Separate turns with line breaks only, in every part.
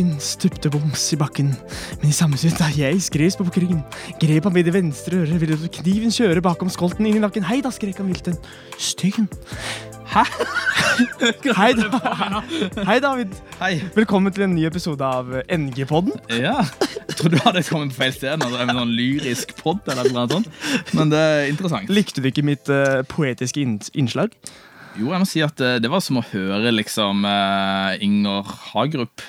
Bukken stupte boms i bakken, men i samme stund da jeg skrevs på ryggen, grep han ved det venstre øret, ville kniven kjøre bakom skolten inn i nakken. Hei da, skrek han vilt en styggen. Hæ? Hei, da. Hei, David.
Hei.
Velkommen til en ny episode av NG-podden.
Ja. Jeg trodde du hadde kommet på feil sted. En sånn lyrisk pod, eller noe sånt. Men det er interessant.
Likte du ikke mitt uh, poetiske innslag?
Jo, jeg må si at eh, det var som å høre liksom eh, Inger Hagerup.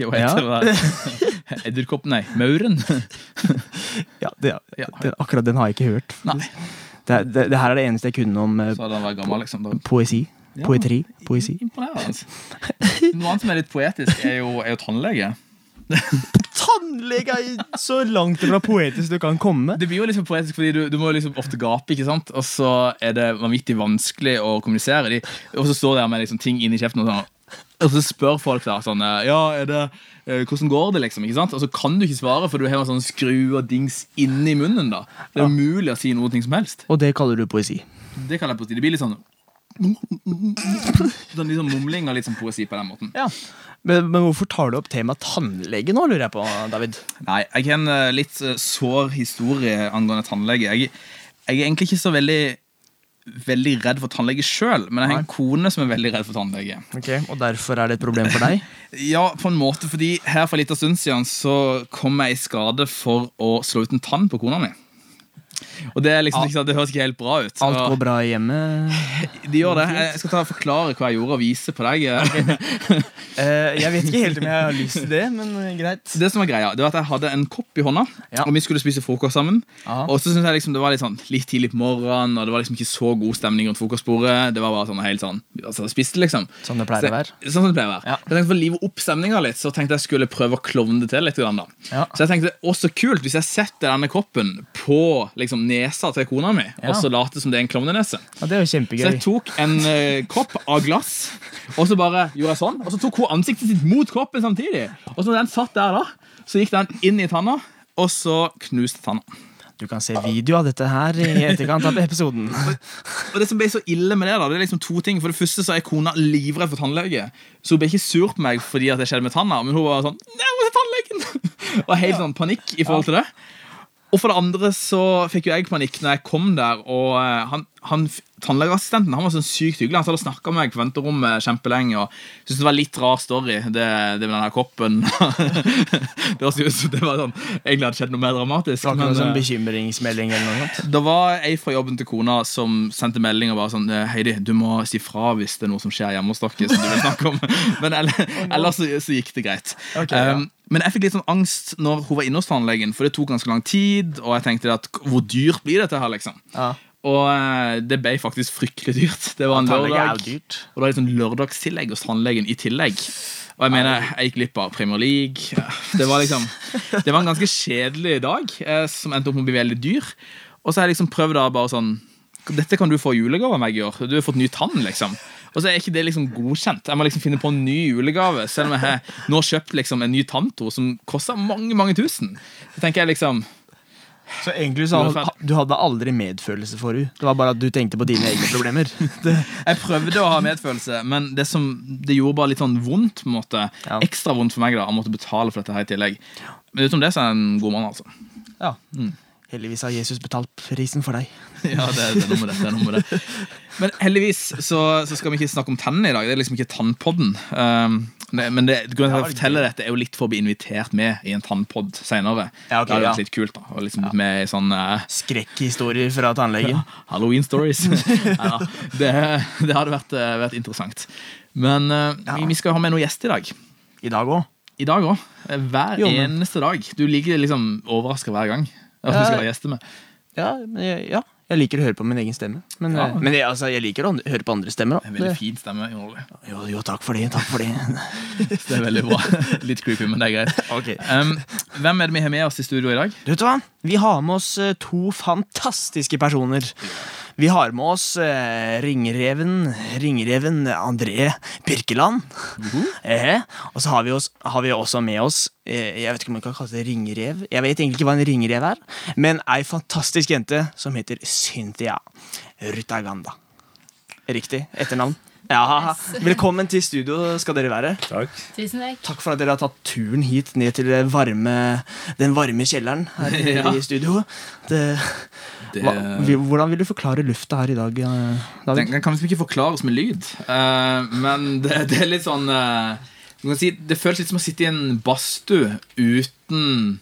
Jo,
Ja.
det der? Edderkopp, nei, Mauren.
Ja, det,
Ja.
det, akkurat den har jeg ikke hørt.
Nei.
Det, det, det her er det eneste jeg kunne om eh,
gammel, liksom.
Poesi.
Ja.
Poetri. Poesi.
Imponerende. Noe annet som er litt poetisk, er jo, er jo tannlege.
Tannlege er så langt fra poetisk du kan komme.
Det blir jo liksom poetisk fordi du, du må liksom ofte gape, ikke sant? og så er det vanvittig vanskelig å kommunisere. De, og så står det her med liksom ting inni kjeften, og, sånn, og så spør folk da sånn eh, Ja, er det, eh, hvordan går det, liksom? ikke sant? Og så kan du ikke svare, for du har en sånn skru og dings inni munnen. da Det er umulig å si noe ting som helst.
Og det kaller du poesi.
Det kaller jeg på Det blir litt sånn Sånn sånn mumling og litt sånn poesi på den måten.
Ja. Men, men hvorfor tar du opp temaet tannlege nå, lurer jeg på, David?
Nei, jeg har en eh, litt eh, sår historie angående tannlege. Jeg, jeg er egentlig ikke så veldig Veldig redd for tannlege sjøl, men jeg har en kone som er veldig redd for tannlege.
Ok, Og derfor er det et problem for deg?
Ja, på en måte, fordi her for en liten stund siden så kom jeg i skade for å slå ut en tann på kona mi. Og det, er liksom, sant, det høres ikke helt bra ut.
Alt går bra hjemme?
De gjør det. Jeg skal ta og forklare hva jeg gjorde, og vise på deg.
Eh, jeg vet ikke helt om jeg har lyst til det, men eh, greit.
Det som var greia, det var at Jeg hadde en kopp i hånda,
Ja.
og vi skulle spise frokost sammen.
Aha.
Og så synes jeg liksom det var litt sånn litt tidlig på morgenen, og det var liksom ikke så god stemning rundt frokostbordet. Det var bare sånn helt sånn altså, spiste liksom
Sånn det pleier å være.
Sånn som det pleier å være.
Ja.
Jeg tenkte For å live opp stemninga litt, så tenkte jeg skulle prøve å klovne det til litt. Grann, da.
Ja.
Så jeg tenkte, å så kult hvis jeg setter denne koppen på liksom, nesa til kona mi,
Ja.
og så late som det er en klovnenese.
Ja, det er jo
Så jeg tok en uh, kopp av glass, og så bare gjorde jeg sånn. Og så tok hun ansiktet sitt mot koppen samtidig. Og så når den satt der, da, så gikk den inn i tanna, og så knuste tanna.
Du kan se video av dette her i etterkant av episoden.
Og det som ble så ille med det da, det er liksom to ting. For det første så er kona livredd for tannlege. Så hun ble ikke sur på meg fordi at det skjedde med tanna, men hun var sånn Nei, jeg må til tannlegen! Og helt sånn panikk i forhold til det. Og for det andre så fikk jo jeg panikk når jeg kom der, og eh, han, han, tannlegeassistenten han var sånn sykt hyggelig. Han satt og snakka med meg på venterommet kjempelenge. Og syntes det var litt rar story, det, det med den her koppen. det var, så, det var sånn egentlig hadde skjedd noe mer dramatisk.
Det var ikke noen sånn
eh,
bekymringsmelding eller noe sånt?
det var ei fra jobben til kona som sendte melding og bare sånn Heidi, du må si fra hvis det er noe som skjer hjemme hos dere. Som du vil snakke om Men ellers så, så gikk det greit.
Ok, ja.
um, men jeg fikk litt sånn angst når hun var inne hos tannlegen, for det tok ganske lang tid. Og jeg tenkte at hvor dyrt blir dette her, liksom?
Ja.
Og eh, det ble faktisk fryktelig dyrt. Det var en lørdag. Og det var litt sånn lørdagstillegg hos tannlegen i tillegg. Og jeg mener, jeg gikk glipp av Premier League. Det var liksom Det var en ganske kjedelig dag, eh, som endte opp med å bli veldig dyr. Og så har jeg liksom prøvd da bare sånn Dette kan du få i julegave av meg i år. Du har fått ny tann, liksom. Og så er ikke det liksom godkjent. Jeg må liksom finne på en ny julegave, selv om jeg har nå kjøpt liksom en ny tannto som koster mange, mange tusen. Så tenker jeg liksom
Så egentlig så hadde, du hadde aldri medfølelse for henne. Det var bare at du tenkte på dine egne problemer. Det,
Jeg prøvde å ha medfølelse, men det, som, det gjorde bare litt sånn vondt. på en måte
Ja.
Ekstra vondt for meg da å måtte betale for dette her i tillegg. Men utenom det så er jeg en god mann, altså.
ja. Heldigvis har Jesus betalt prisen for deg.
Ja, det, det, er noe med det, det er noe med det. Men heldigvis så, så skal vi ikke snakke om tennene i dag. Det er liksom ikke Tannpodden. Um, men det, grunnen til at jeg forteller dette er jo litt for å bli invitert med i en tannpod senere.
Ja, okay,
det hadde
ja.
litt kult. da Og liksom ja. med i sånn Uh,
Skrekkhistorier fra tannlegen.
Halloween stories. ja, det, det hadde vært, uh, vært interessant. Men uh,
Ja.
vi, vi skal ha med noen gjester i dag.
I dag òg.
I dag òg. Hver
Jo, men-
eneste dag. Du liker liksom overraska hver gang. At vi skal ha gjester med.
Ja, ja, jeg liker å høre på min egen stemme. Men,
Ja.
eh, men jeg, altså, jeg liker å høre på andre stemmer.
En veldig fin stemme.
Jo, jo, takk for det. Takk for det.
Det er veldig bra. Litt creepy, men det er greit.
Okay.
Um, hvem er det vi har med oss i studio i dag?
Du vet hva? Vi har med oss eh, to fantastiske personer. Vi har med oss eh, ringreven Ringreven André Birkeland. eh, og så har vi, oss, har vi også med oss eh, Jeg vet ikke om man kan kalle det ringrev. Jeg vet egentlig ikke hva en ringrev er, men ei fantastisk jente som heter Cynthia Rutaganda. Riktig etternavn. Ja, Velkommen til studio skal dere være.
Takk.
Tusen takk.
Takk for at dere har tatt turen hit ned til det varme, den varme kjelleren her
Ja.
i studio. Det,
Det,
hva, hvordan vil du forklare lufta her i dag, eh, David?
den kan liksom ikke forklares med lyd. uh, men det, det er litt sånn uh, kan si, Det føles litt som å sitte i en badstue uten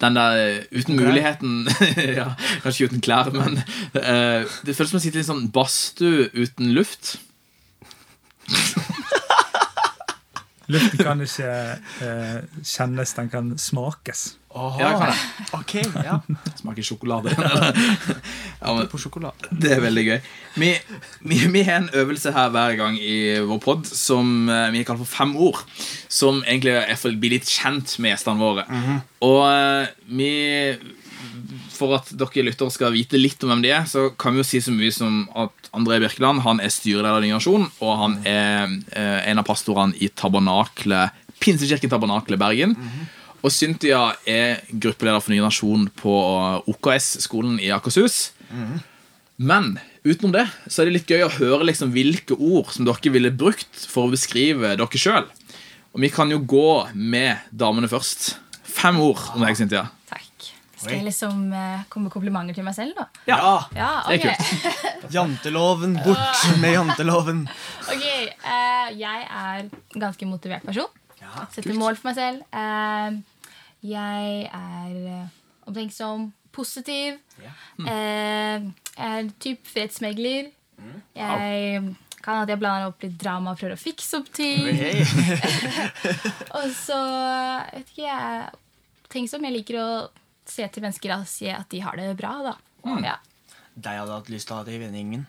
den der, uten
okay.
muligheten ja, Kanskje uten klær, men uh, det føles som å sitte i en sånn badstue uten luft.
Luften kan ikke eh, kjennes, den kan smakes.
Ja, kan jeg.
Ok, ja.
Smaker sjokolade. ja, men,
På sjokolade.
Det er veldig gøy. Vi, vi, vi har en øvelse her hver gang i vår pod som eh, vi kaller for Fem ord. Som egentlig er for å bli litt kjent med gjestene våre. Og eh, vi For at dere lyttere skal vite litt om hvem de er, så kan vi jo si så mye som at André Birkeland han er styreleder i Nasjon, og han er eh, en av pastorene i Tabernakle, Pinsekirken Tabernakle Bergen. Og Cynthia er gruppeleder for Ny Nasjon på OKS-skolen i Akershus. Men utenom det så er det litt gøy å høre liksom hvilke ord som dere ville brukt for å beskrive dere sjøl. Og vi kan jo gå med damene først. Fem ord om deg, Cynthia.
Skal jeg liksom uh, komme med komplimenter til meg selv, da?
Ja.
Ja,
Det er
kult.
Janteloven, bort med janteloven.
Ok, uh, Jeg er en ganske motivert person. Setter mål for meg selv. Uh, jeg er omtenksom, positiv. Eh, jeg er typ fredsmegler. Jeg kan at jeg blander opp litt drama og prøver å fikse opp ting. Og så jeg vet ikke, jeg Tenk som Jeg liker å se til mennesker og si at de har det bra. da. Ja.
Deg hadde hatt lyst til å ha det i vennegjengen.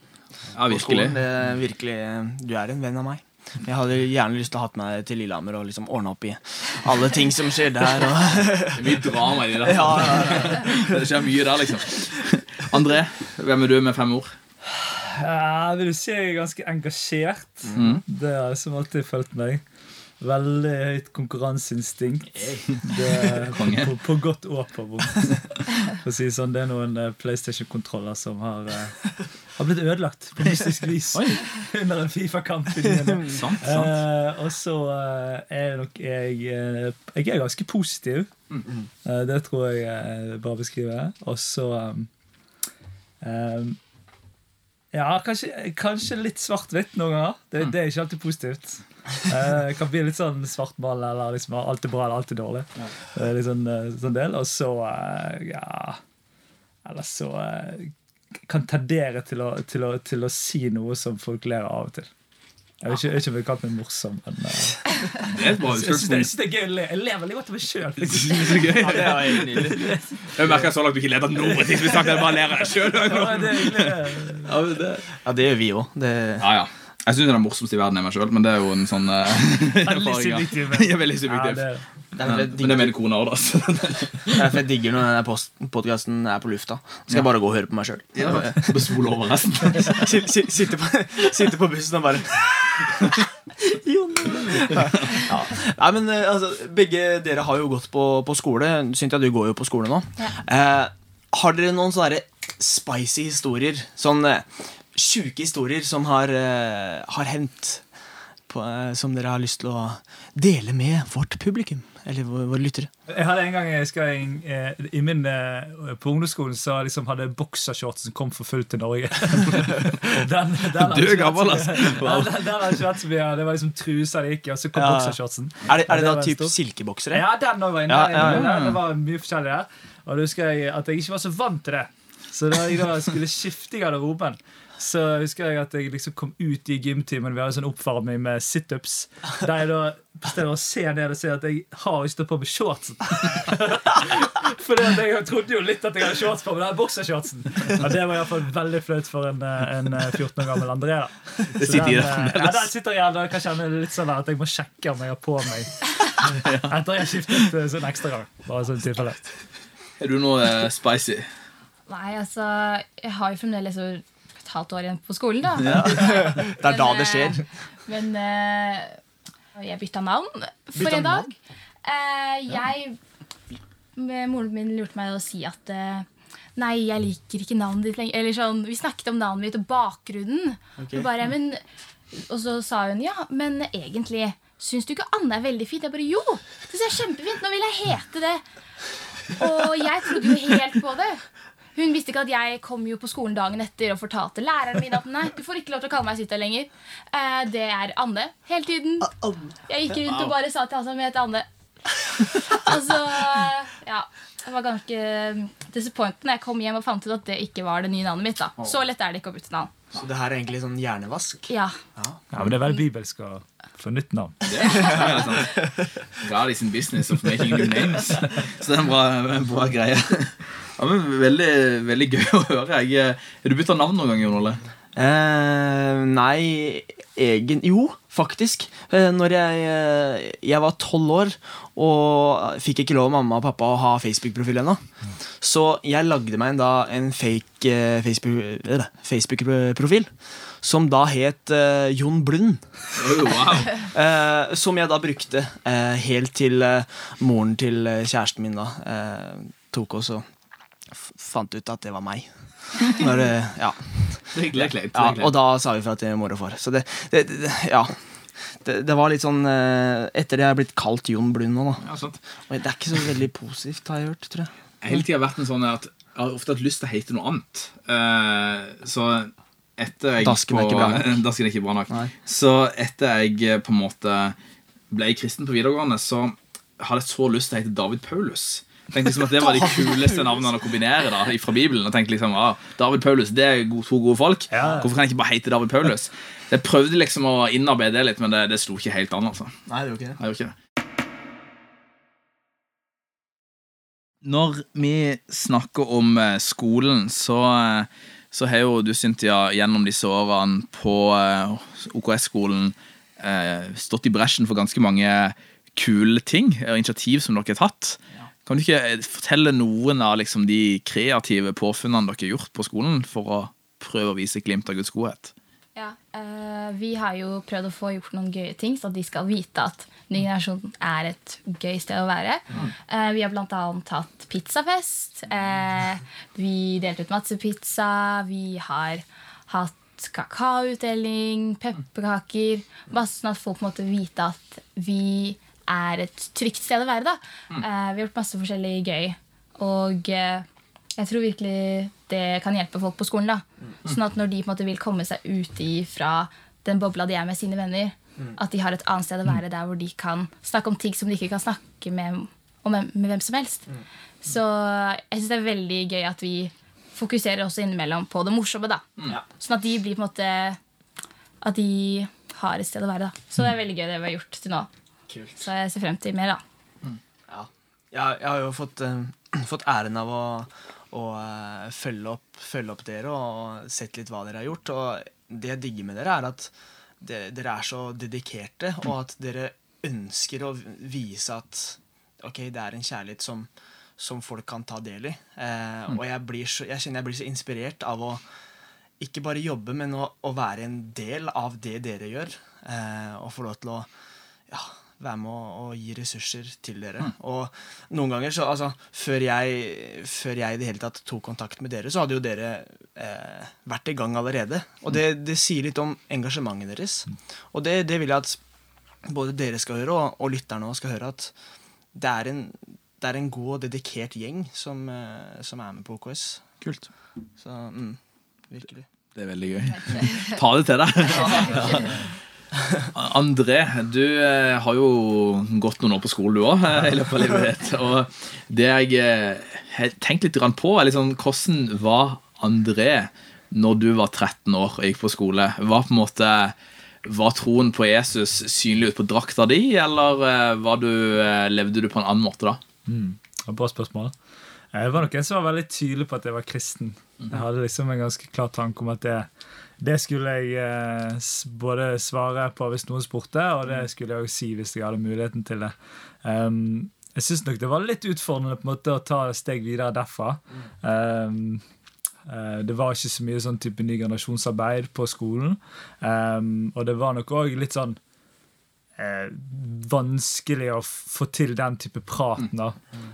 Ja, virkelig.
skolen. Det virkelig, du er en venn av meg. Jeg hadde gjerne lyst til å ha med meg til Lillehammer og liksom ordne opp i alle ting som skjer der. Og
mye drama i det
ja, ja,
Det skjer mye der, liksom. André, hvem er du med fem ord?
Jeg vil si jeg er ganske engasjert.
Mm.
Det har jeg som alltid fulgt meg. Veldig høyt konkurranseinstinkt. På, på godt og på vondt. For å si sånn, det er noen eh, PlayStation-kontroller som har, uh, har blitt ødelagt på mystisk vis under en Fifa-kamp. Uh, og så uh, er nok jeg uh, Jeg er ganske positiv. Det tror jeg er bra å beskrive. Og så um, um, Ja, kanskje, kanskje litt svart-hvitt noen ganger. Det, det er ikke alltid positivt. Eh, kan bli litt sånn svartball eller liksom alt er bra eller alt er dårlig. Ja. er litt sånn, eh, sånn del. Og så eh, ja Eller så eh, kan tendere til å, til, å, til å si noe som folk ler av og til. Jeg vet ikke, jeg vet ikke om jeg kalte meg morsom, men uh,
Det er et bra
jeg jeg synes det er gøy. Jeg ler veldig godt av meg sjøl.
Er. Jeg merker så langt du ikke leder noe ting som vi snakket, jeg bare ler av deg sjøl.
Ja, det,
Ja, det gjør vi òg.
Ja, ja. Jeg syns den er morsomst i verden er meg sjøl, men det er jo en sånn uh,
Veldig subjektiv.
Ja, veldig
ja,
subjektiv.
det,
Det er
Men det
digger,
mener kona òg,
da. derfor jeg digger når denne podkasten er på lufta. Så skal jeg bare gå og høre på meg sjøl.
Ja, spole over resten.
Sitte på, sitte på bussen og bare ja. Nei, men eh, altså, Begge dere har jo gått på, på skole. Cynthia, du går jo på skole nå.
Ja.
Eh, har dere noen sånne spicy historier? Sånn eh, sjuke historier som har, eh, har hendt? På, eh, som dere har lyst til å dele med vårt publikum? Eller våre, lyttere?
Jeg hadde en gang jeg skal, eh, i min, På ungdomsskolen så liksom hadde boksershorts som kom for fullt til Norge. den, den
Du er gammel,
altså!
ass.
Den, den, den ikke vært så mye Det var liksom trusa det gikk i, og så kom
Ja.
boksershortsen.
Er det, er det
det
da
type
typ silkeboksere?
Ja, den òg var inne.
Ja, ja, ja.
Det var mye forskjellig der. Og da husker jeg at jeg ikke var så vant til det. Så da jeg da skulle skifte i garderoben, så husker jeg at jeg liksom kom ut i gymtimen. Vi hadde sånn oppvarming med situps. Der jeg da bestemmer å se ned og se at jeg har ikke stått på med shortsen. At jeg trodde jo litt at jeg hadde shorts på, men det er boksershortsen. Og det var i hvert fall veldig flaut for en, eh, en eh, 14 år gammel André. da
Det sitter i
den, eh. Ja, den sitter igjen. Kan jeg kjenne litt sånn at jeg må sjekke om jeg har på meg etter jeg har skiftet eh, sånn ekstra gang. Bare sånn tilfelle.
Er du noe eh, spicy?
Nei, altså Jeg har jo fremdeles jo et halvt år igjen på skolen, da.
Det er da det skjer.
Men eh, jeg bytta navn for
Bytta
en dag. Eh, jeg Moren min lurte meg å si at eh, Nei, jeg liker ikke navnet ditt lenger. Eller sånn, Vi snakket om navnet mitt og bakgrunnen.
Okay.
Og bare, men og så sa hun ja, men egentlig syns du ikke Anne er veldig fint? Jeg bare jo, det ser kjempefint. Nå vil jeg hete det. Og jeg trodde jo helt på det. Hun visste ikke at jeg kom jo på skolen dagen etter og fortalte læreren min at nei, du får ikke lov til å kalle meg Sita lenger. Eh, det er Anne hele tiden. Jeg gikk rundt og bare sa til han som het Anne. Og så, ja Det var ganske disappointing når jeg kom hjem og fant ut at det ikke var det nye navnet mitt. da Så lett er det ikke å bytte navn.
Så det her er egentlig sånn hjernevask.
Ja,
Ja, men Det er veldig bibelsk å få nytt navn.
God is in business of making new names. Så det er en bra, en bra greie. Ja, men veldig, veldig gøy å høre. Jeg, har du bytta navn noen gang, Jon Ole?
Eh, nei, egen Jo, faktisk. Eh, når jeg, eh, jeg var tolv år og fikk ikke lov av mamma og pappa å ha Facebook-profil ennå. Så jeg lagde meg en, da en fake eh, Facebook- eh, Facebook-profil. som da het eh, Jon Blund.
Oh, wow.
Eh, som jeg da brukte eh, helt til eh, moren til eh, kjæresten min da eh, tok oss og fant ut at det var meg. Når, ja.
Det er kleint. er
ja, og da sa vi fra til mor og far. Så det, det, det Ja. Det, det var litt sånn eh, Etter det jeg er blitt kalt Jon Blund nå, da.
Ja.
Og det er ikke så veldig positivt, har jeg hørt, tror jeg.
Jeg har hele tida vært en sånn at jeg har ofte hatt lyst til å hete noe annet. Eh, så etter jeg
Dasken er ikke bra nok.
Dasken er ikke bra nok.
Nei.
Så etter jeg eh, på en måte ble kristen på videregående, så hadde jeg så lyst til å hete David Paulus. Tenkte liksom at Det var de kuleste navnene å kombinere da, fra Bibelen. Og tenkte liksom, ah, David Paulus, det er to gode folk. Hvorfor kan jeg ikke bare hete David Paulus? Jeg prøvde liksom å innarbeide det litt, men det, det slo ikke helt an. altså.
Nei, det gjorde ikke det.
Når vi snakker om eh, skolen, så, eh, så har jo du, Cynthia, gjennom disse årene på eh, OKS-skolen stått i bresjen for ganske mange kule ting og initiativ som dere har tatt. Kan du ikke eh, fortelle noen av liksom, de kreative påfunnene dere har gjort på skolen for å prøve å vise glimt av Guds godhet?
Ja, øh, Vi har jo prøvd å få gjort noen gøye ting, så de skal vite at ny generasjon er et gøy sted å være. Eh, vi har bl.a. hatt pizzafest. Uh, vi delte ut matsepizza. Vi har hatt kakaoutdeling, pepperkaker. Bare sånn at folk måtte vite at vi er et trygt sted å være. da. Eh, vi har gjort masse forskjellig gøy. Og eh, jeg tror virkelig det kan hjelpe folk på skolen. da. Sånn at når de på en måte vil komme seg ut fra den bobla de er med sine venner, at de har et annet sted å være der hvor de kan snakke om ting som de ikke kan snakke med, om, med hvem som helst. Så jeg syns det er veldig gøy at vi fokuserer også innimellom på det morsomme. da.
Ja.
Sånn at de blir på en måte At de har et sted å være. da. Så det er veldig gøy det vi har gjort til nå.
Kult.
Så jeg ser frem til mer. da.
Ja. Jeg, jeg har jo fått, uh, fått æren av å, å uh, følge, opp, følge opp dere og sett litt hva dere har gjort. Og det jeg digger med dere, er at det, dere er så dedikerte, og at dere ønsker å vise at ok, det er en kjærlighet som, som folk kan ta del i. Eh, Og jeg, blir så, jeg kjenner jeg blir så inspirert av å ikke bare jobbe, men å, å være en del av det dere gjør. Eh, og få lov til å ja, være med å, å gi ressurser til dere. Og noen ganger, så, altså, før jeg, før jeg i det hele tatt tok kontakt med dere, så hadde jo dere eh, vært i gang allerede. Og det, det sier litt om engasjementet deres. Og det, det vil jeg at både dere skal høre, og, og lytterne også skal høre, at det er en, det er en god og dedikert gjeng som, eh, som er med på OKS.
Kult.
Så mm, virkelig.
Det er veldig gøy. Ta det til deg. André, du eh, har jo gått noen år på skolen, du òg, i løpet av livet. Og det jeg tenkte har tenkt litt på, er liksom, hvordan var André når du var 13 år og gikk på skole? Var på en måte var troen på Jesus synlig ut på drakta di, eller eh, du, eh, levde du på en annen måte da?
Mm. Bra spørsmål. Jeg var nok en som var veldig tydelig på at jeg var kristen. Jeg hadde liksom en ganske klar tanke om at det, det skulle jeg eh, både svare på hvis noen spurte, og det skulle jeg også si hvis jeg hadde muligheten til det. Um, jeg syns nok det var litt utfordrende på en måte å ta et steg videre derfra. Um, eh, det var ikke så mye sånn type ny generasjonsarbeid på skolen. Um, og det var nok òg litt sånn eh, vanskelig å få til den type prat. Da.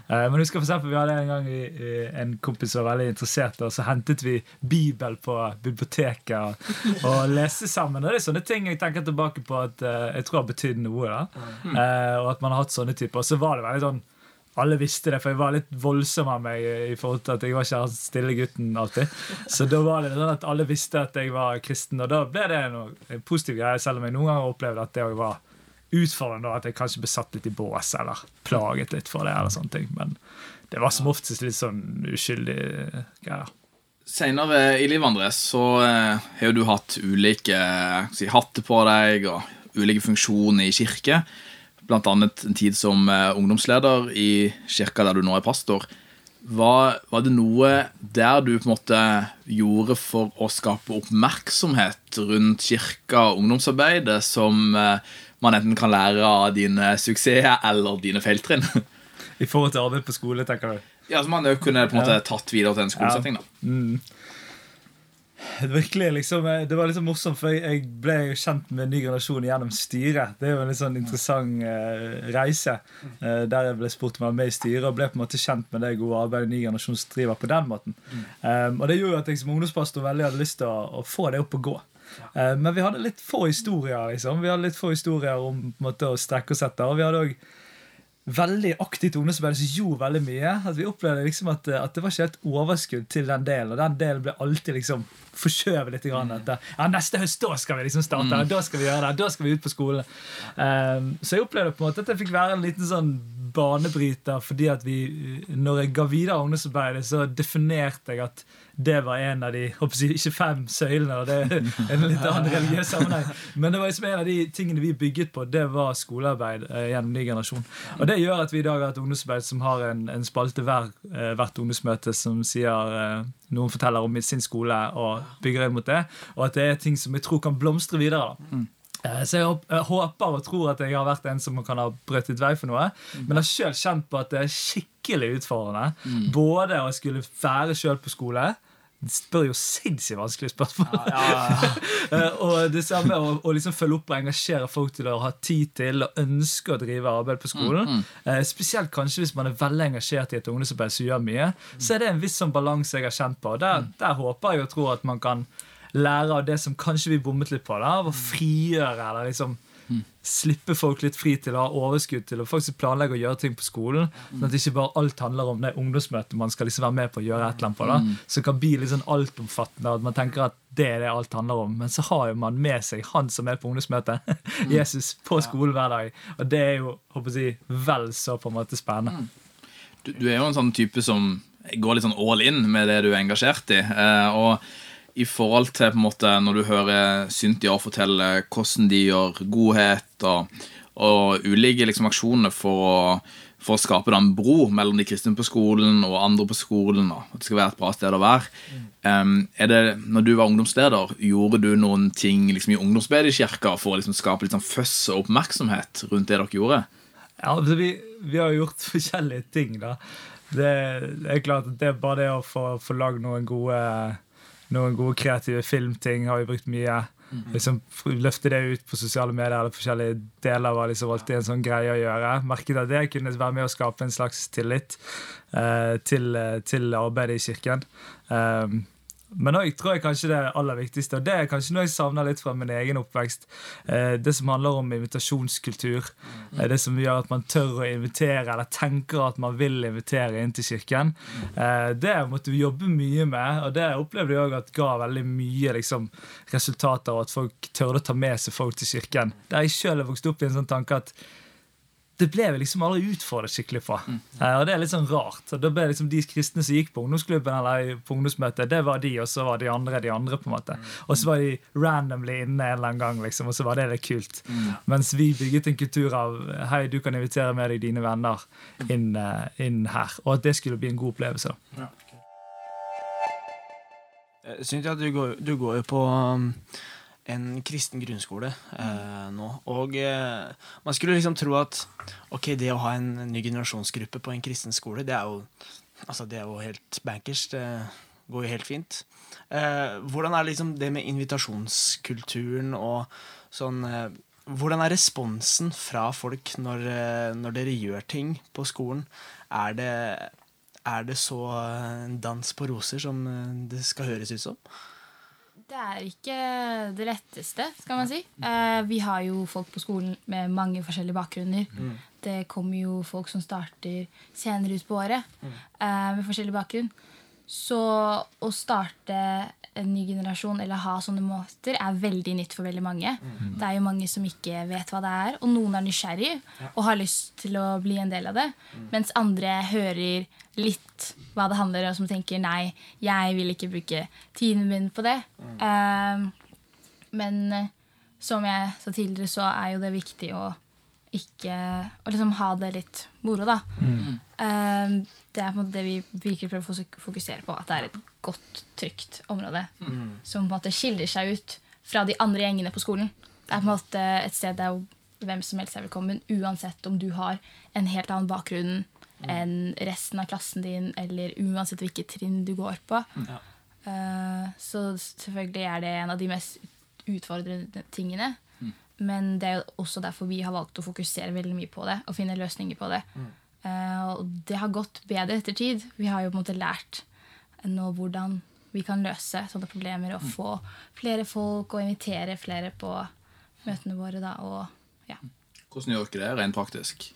Eh, men husker for eksempel, Vi hadde en gang i, i, en kompis som var veldig interessert, og så hentet vi Bibel på biblioteket og, og leste sammen. Og det er sånne ting jeg tenker tilbake på at eh, jeg tror har betydd noe. da. Eh, og at man har hatt sånne typer. Og så var det veldig sånn alle visste det, for jeg var litt voldsom av meg i forhold til at jeg var ikke den stille gutten alltid. Så da var det sånn at alle visste at jeg var kristen, og da ble det noe, en positiv greie, selv om jeg noen ganger opplevde at det var utfordrende, at jeg kanskje ble satt litt i bås eller plaget litt for det. eller sånne ting, Men det var som oftest litt sånn uskyldig greier.
Senere i livet Andres, så eh, har du hatt ulike eh, si, hatter på deg og ulike funksjoner i kirke. Blant annet en tid som eh, ungdomsleder i kirka der du nå er pastor. Var, var det noe der du på en måte gjorde for å skape oppmerksomhet rundt kirka og ungdomsarbeidet som eh, man enten kan lære av dine suksesser eller dine feiltrinn?
I forhold til arbeid på skole, tenker du?
Ja, så man kunne på en måte tatt videre til en skolesetting. da.
Mm. Virkelig, liksom, eh, Det var liksom morsomt, for jeg, ble jo kjent med ny generasjon gjennom styret. Det er jo en litt sånn interessant uh, reise. uh, der jeg ble spurt om å være med i styret, og ble på en måte kjent med det gode arbeidet ny generasjon driver på den måten. Um, og det gjorde at jeg som ungdomspastor veldig hadde lyst til å, å få det opp og gå. Uh, men vi hadde litt få historier. liksom. Vi hadde litt få historier om på en måte, å strekke oss etter. Og vi hadde også veldig aktivt ungdomsarbeid som gjorde veldig mye. At vi opplevde liksom at, at det var ikke helt overskudd til den delen. Og den delen ble alltid liksom forskjøvet litt. Grann, at, ja, neste høst da skal vi liksom starte, da skal vi gjøre det, da skal vi ut på skolen. Um, så jeg opplevde på en måte at jeg fikk være en liten sånn banebryter fordi at vi, når jeg ga videre ungdomsarbeidet, så definerte jeg at det var en av de håper jeg, ikke fem søylene. og det er en litt annen religiøs sammenheng Men det var liksom en av de tingene vi bygget på, det var skolearbeid eh, gjennom ny generasjon. Og det gjør at vi i dag har et ungdomsarbeid som har en, en spalte hver, eh, hvert ungdomsmøte som sier eh, noen forteller om sin skole og bygger jeg mot det. Og at det er ting som jeg tror kan blomstre videre. da Mm. Så jeg håper og tror at jeg har vært en som kan ha brøtet vei for noe. Men jeg har sjøl kjent på at det er skikkelig utfordrende. Både å skulle være sjøl på skole. De spør jo sinnssykt vanskelige spørsmål. Eh, og det samme å, å liksom følge opp og engasjere folk til å ha tid til og ønske å drive arbeid på skolen. Eh, spesielt kanskje hvis man er veldig engasjert i et ungdomsarbeid som gjør mye. Så er det en viss sånn balanse jeg har kjent på. Der, der håper jeg og tror at man kan lære av det som kanskje vi bommet litt på. da, Av å frigjøre eller liksom slippe folk litt fri til å ha overskudd til å faktisk planlegge å gjøre ting på skolen. Sånn at ikke bare alt handler om det ungdomsmøtet man skal liksom være med på å gjøre et eller annet på. da, Som kan bli litt sånn altomfattende, at man tenker at det er det alt handler om. Men så har jo man med seg han som er på ungdomsmøtet, Jesus, på skolen hver dag. Og det er jo håper jeg, vel så på en måte spennende.
du, du er jo en sånn type som går litt sånn all in med det du er engasjert i. Eh, og i forhold til på en måte når du hører Cynthia fortelle hvordan de gjør godhet og, og ulike liksom, aksjoner for å, for å skape en bro mellom de kristne på skolen og andre på skolen, og at det skal være et bra sted å være. Em, er det, når du var ungdomsleder, gjorde du noen ting liksom, i ungdomsbedekirka for å liksom, skape litt sånn føss og oppmerksomhet rundt det dere gjorde?
Ja, altså vi, vi har gjort forskjellige ting, da. Det, det er klart at det er bare det å få, få lagd noen gode Noen gode kreative filmting har vi brukt mye. Liksom f- Løfte det ut på sosiale medier eller forskjellige deler var liksom alltid en sånn greie å gjøre. Merket at det kunne være med å skape en slags tillit eh, til, eh, til arbeidet i kirken. Um, men òg tror jeg kanskje det aller viktigste, og det er kanskje noe jeg savner litt fra min egen oppvekst, eh, det som handler om invitasjonskultur. Eh, det som gjør at man tør å invitere, eller tenker at man vil invitere inn til kirken. Eh, det måtte vi jobbe mye med, og det opplevde jeg også at ga veldig mye liksom, resultater, og at folk tørde å ta med seg folk til kirken. Der jeg sjøl har vokst opp i en sånn tanke at det ble vi liksom aldri utfordret skikkelig på. Eh, og det er litt sånn rart. Og da ble liksom De kristne som gikk på ungdomsklubben eller på ungdomsmøtet, det var de, og så var de andre de andre. på en måte Og så var de randomly inne en eller annen gang, liksom, og så var det litt kult. Mens vi bygget en kultur av Hei, du kan invitere med deg dine venner inn, eh, inn her. Og at det skulle bli en god opplevelse.
Ja. Cynthia, du går, du går jo på um, en kristen grunnskole eh, nå. Og eh, man skulle liksom tro at ok, det å ha en ny generasjonsgruppe på en kristen skole, det er jo, altså, det er jo helt bankers. Det går jo helt fint. Eh, hvordan er liksom det med invitasjonskulturen og sånn eh, hvordan er responsen fra folk når, eh, når dere gjør ting på skolen? Er det, er det så eh, en dans på roser som det skal høres ut som?
Det er ikke det letteste, skal man si. Eh, vi har jo folk på skolen med mange forskjellige bakgrunner. Det kommer jo folk som starter senere ut på året eh, med forskjellig bakgrunn. Så å starte en ny generasjon eller ha sånne måter er veldig nytt for veldig mange. Det er jo mange som ikke vet hva det er, og noen er nysgjerrig og har lyst til å bli en del av det. Mens andre hører litt hva det handler om, som tenker nei, jeg vil ikke bruke tiden min på det. Eh, men eh, som jeg sa tidligere, så er jo det viktig å ikke Å liksom ha det litt moro, da. Eh, det er på en måte det vi virkelig prøver å fokusere på. At det er et godt, trygt område som på en måte skiller seg ut fra de andre gjengene på skolen. Det er på en måte et sted der hvem som helst er velkommen, uansett om du har en helt annen bakgrunn enn resten av klassen din, eller uansett hvilket trinn du går på. Eh, så selvfølgelig er det en av de mest utfordrende tingene. Men det er jo også derfor vi har valgt å fokusere veldig mye på det og finne løsninger på det. Eh, og det har gått bedre etter tid. Vi har jo på en måte lært nå hvordan vi kan løse sånne problemer og få flere folk og invitere flere på møtene våre. Da, og, ja.
Hvordan gjør dere det rent praktisk?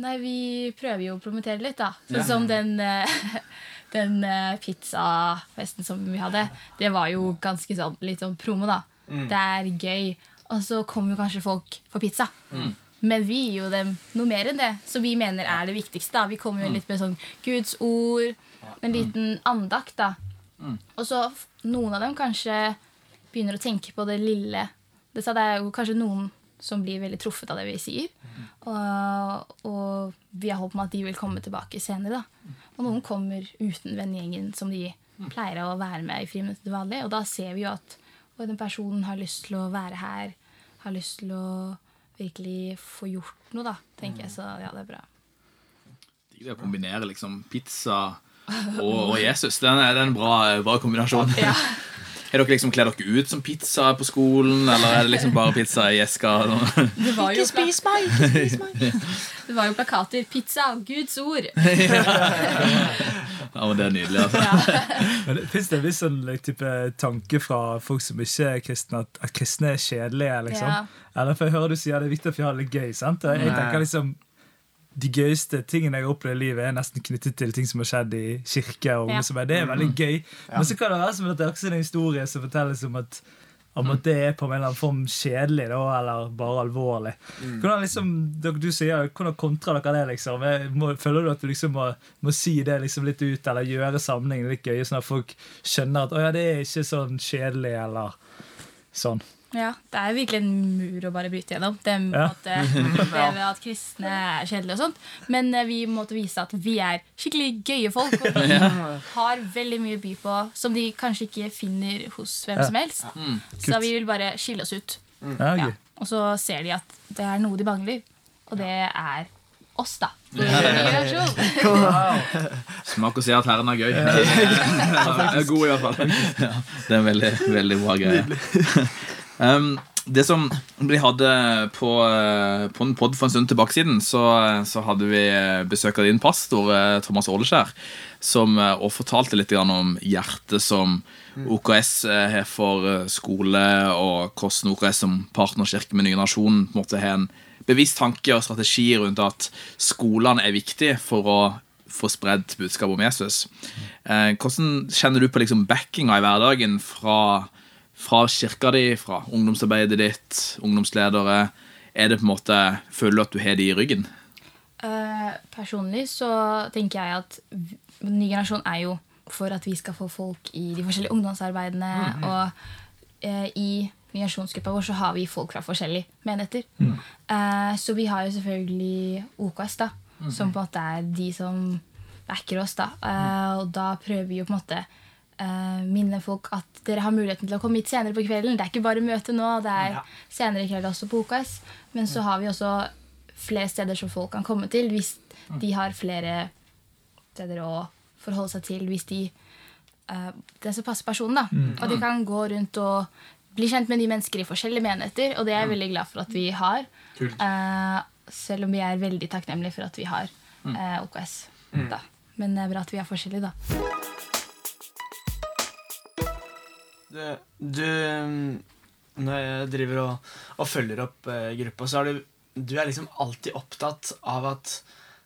Nei, vi prøver jo å promotere litt, da. Sånn
Ja.
som den, eh, den eh, pizzafesten som vi hadde. Det var jo ganske sånn litt sånn promo, da. Det er gøy. Og så kommer jo kanskje folk for pizza. Men vi gir jo dem noe mer enn det, som vi mener er det viktigste. da. Vi kommer jo litt med sånn Guds ord, en liten andakt, da. Og så noen av dem kanskje begynner å tenke på det lille. Det, er jo kanskje noen som blir veldig truffet av det vi sier. Og, og vi har håp om at de vil komme tilbake senere. da. Og noen kommer uten vennegjengen som de pleier å være med i friminuttet til vanlig. Og da ser vi jo at den personen har lyst til å være her, har lyst til å virkelig få gjort noe, da, tenker jeg. Så ja, det er bra.
Det å kombinere liksom pizza og, og Jesus, den er, det er en bra, bra kombinasjon.
Ja.
Er dere liksom Kler dere ut som pizza på skolen, eller er det liksom bare pizza i eska?
ikke spis
meg! Ikke spis meg!
det var jo plakater. 'Pizza, Guds ord'.
Ja, men Det er nydelig. altså.
Ja.
Men Fins det en viss sånn type tanke fra folk som ikke er kristne, at, at kristne er kjedelige? liksom?
Ja.
Eller for jeg hører du sier det er viktig at vi har det gøy. sant? Og jeg tenker liksom, De gøyeste tingene jeg har opplevd i livet, er nesten knyttet til ting som har skjedd i kirke. og
Ja.
Det er veldig gøy. Men så kan det være som at det er også en historie som fortelles om at om at det er på en eller annen form kjedelig da, eller bare alvorlig. Hvordan liksom, du sier, hvordan kontrer dere det? liksom? Må, føler du at du liksom må, må si det liksom litt ut, eller gjøre sammenhengen litt gøy, sånn at folk skjønner at å ja, det er ikke sånn kjedelig, eller sånn.
Ja, det er virkelig en mur å bare bryte gjennom. Det, med
Ja.
at, eh, det med at kristne er kjedelige og sånt. Men eh, vi måtte vise at vi er skikkelig gøye folk. Og vi har veldig mye å by på som de kanskje ikke finner hos hvem som helst. Så vi vil bare skille oss ut.
Ja,
Ja. Og så ser de at det er noe de mangler, og det er oss, da.
Smak og se at Herren er gøy. Ja, er god i hvert fall. Ja, det er en veldig, veldig bra greie. Um, det som vi hadde på, eh, på en podd for en stund tilbake siden, så, så hadde vi eh, besøk av din pastor, eh, Thomas Åleskjær, som eh, og fortalte litt om hjertet som OKS eh, har for eh, skole, og hvordan OKS som partnerkirke med Ny Nasjonen på en måte har en bevisst tanke og strategi rundt at skolene er viktige for å få spredd budskapet om Jesus. Eh, hvordan kjenner du på liksom backinga i hverdagen fra, fra kirka di, fra ungdomsarbeidet ditt, ungdomsledere? Er det på en måte, Føler du at du har de i ryggen?
Uh, personlig så tenker jeg at ny generasjon er jo for at vi skal få folk i de forskjellige ungdomsarbeidene. Og uh, i migrasjonsgruppa vår så har vi folk fra forskjellige menigheter. Eh, så vi har jo selvfølgelig OKS, da, som på en måte er de som backer oss. da. Uh, og da prøver vi jo på en måte eh, minne folk at dere har muligheten til å komme hit senere på kvelden. Det er ikke bare møte nå, det er senere i kveld også på OKS. Men så har vi også flere steder som folk kan komme til hvis de har flere steder å forholde seg til hvis de uh, det som passer personen. da. Og de kan gå rundt og bli kjent med de mennesker i forskjellige menigheter, og det er jeg veldig glad for at vi har. Eh, selv om vi er veldig takknemlige for at vi har uh, OKS. Da. Men det er bra at vi er forskjellige, da.
Du, du Når jeg driver og, og følger opp eh, gruppa, så er du Du er liksom alltid opptatt av at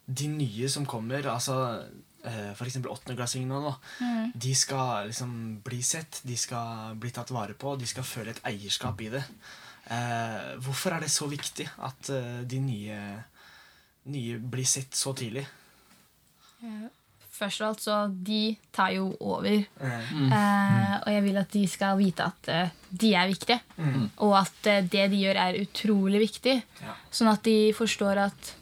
de nye som kommer, altså eh, f.eks. åttendeklassingene nå, da, de skal liksom bli sett, de skal bli tatt vare på, de skal føle et eierskap i det. Eh, hvorfor er det så viktig at eh, de nye, nye blir sett så tidlig?
Først og alt så De tar jo over.
Mm.
Eh, og jeg vil at de skal vite at uh, de er viktige. Og at uh, det de gjør, er utrolig viktig.
Ja.
Sånn at de forstår at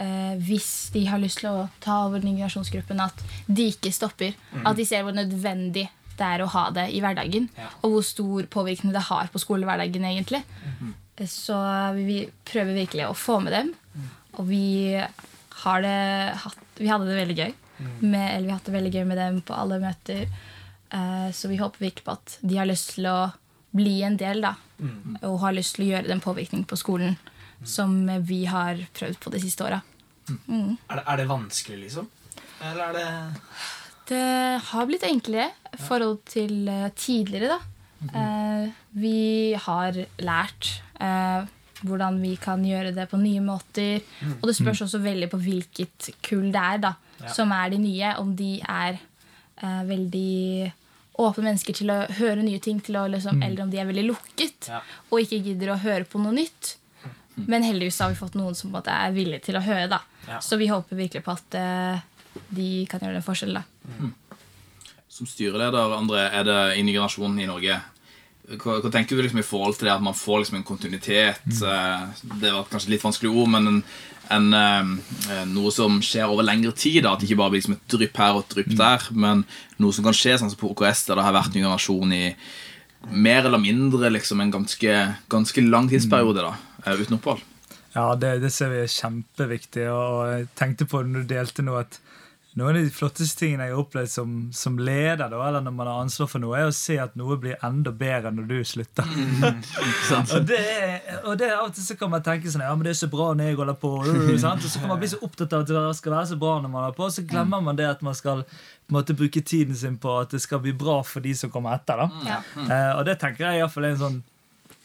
uh, hvis de har lyst til å ta over den migrasjonsgruppen, at de ikke stopper. At de ser hvor nødvendig det er å ha det i hverdagen.
Ja.
Og hvor stor påvirkning det har på skolehverdagen. egentlig. Eh, Så vi vi prøver virkelig å få med dem. Og vi har det hatt Vi hadde det veldig gøy. Med, eller vi har hatt det veldig gøy med dem på alle møter. Uh, så vi håper virkelig på at de har lyst til å bli en del, da. Og har lyst til å gjøre den påvirkning på skolen som vi har prøvd på de siste åra. Mm.
er, det, er det vanskelig, liksom? Eller er det
Det har blitt enklere i forhold til eh, tidligere, da. Uh, vi har lært uh, hvordan vi kan gjøre det på nye måter. Og det spørs også veldig på hvilket kull det er da,
Ja.
som er de nye. Om de er eh, veldig åpne mennesker til å høre nye ting, til å, liksom, eller om de er veldig lukket
Ja.
og ikke gidder å høre på noe nytt. Men heldigvis har vi fått noen som måte er villige til å høre. da.
Ja.
Så vi håper virkelig på at eh, de kan gjøre en forskjell. da.
Som styreleder, André, er det i ny i Norge hva, hva tenker du liksom i forhold til det at man får liksom en kontinuitet? Mm. Det var kanskje litt vanskelig ord, men en, en, eh, noe som skjer over lengre tid. Da, at det ikke bare blir liksom et drypp her og et drypp der, men noe som kan skje sånn som på OKS, der det har vært en generasjon i mer eller mindre liksom en ganske, ganske lang tidsperiode da, eh, uten opphold.
Ja, det, det ser vi er kjempeviktig. Og jeg tenkte på det når du delte nå at noen av de flotteste tingene jeg har opplevd som, som leder, da, eller når man har ansvar for noe, er å se at noe blir enda bedre når du slutter. og, det er, og det er av og til så kan man tenke sånn Ja, men det er så bra når jeg holder på. sant? Og så kan man bli så opptatt av at det skal være så bra når man holder på, og så glemmer man det at man skal på måte bruke tiden sin på at det skal bli bra for de som kommer etter. da
Ja.
Eh, og det tenker jeg i hvert fall er en sånn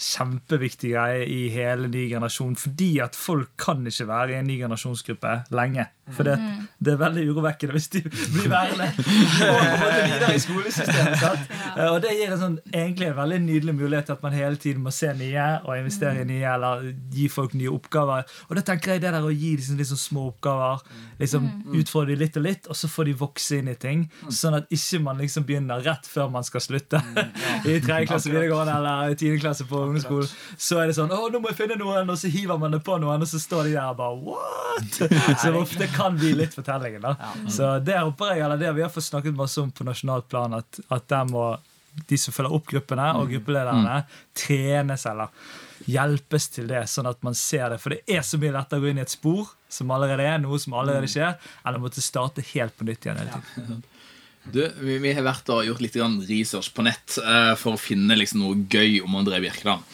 kjempeviktig greie i hele ny generasjon. Fordi at folk kan ikke være i en ny generasjonsgruppe lenge. For det, det er veldig urovekkende hvis de blir værende og videre i skolesystemet. Sant? Eh, Og det gir en sånn, egentlig en veldig nydelig mulighet til at man hele tiden må se nye og investere i nye, eller gi folk nye oppgaver. Og da tenker jeg det der å gi liksom, liksom små oppgaver, liksom utfordre de litt og litt, og så får de vokse inn i ting. Sånn at ikke man liksom begynner rett før man skal slutte i tredje klasse videregående eller i tiende klasse på ungdomsskolen. Så er det sånn 'Å, nå må jeg finne noen', og så hiver man det på noen, og så står de der og bare 'what?' Så ofte kan bli litt fortellingen. da Så det håper jeg, eller det vi har fått snakket masse om på nasjonalt plan, at, at må de som følger opp gruppene, og gruppelederne, trenes eller hjelpes til det, sånn at man ser det. For det er så mye lettere å gå inn i et spor som allerede er, noe som allerede skjer, enn å måtte starte helt på nytt igjen hele tiden.
Du, vi, vi har vært og gjort litt research på nett uh, for å finne liksom noe gøy om André Birkeland.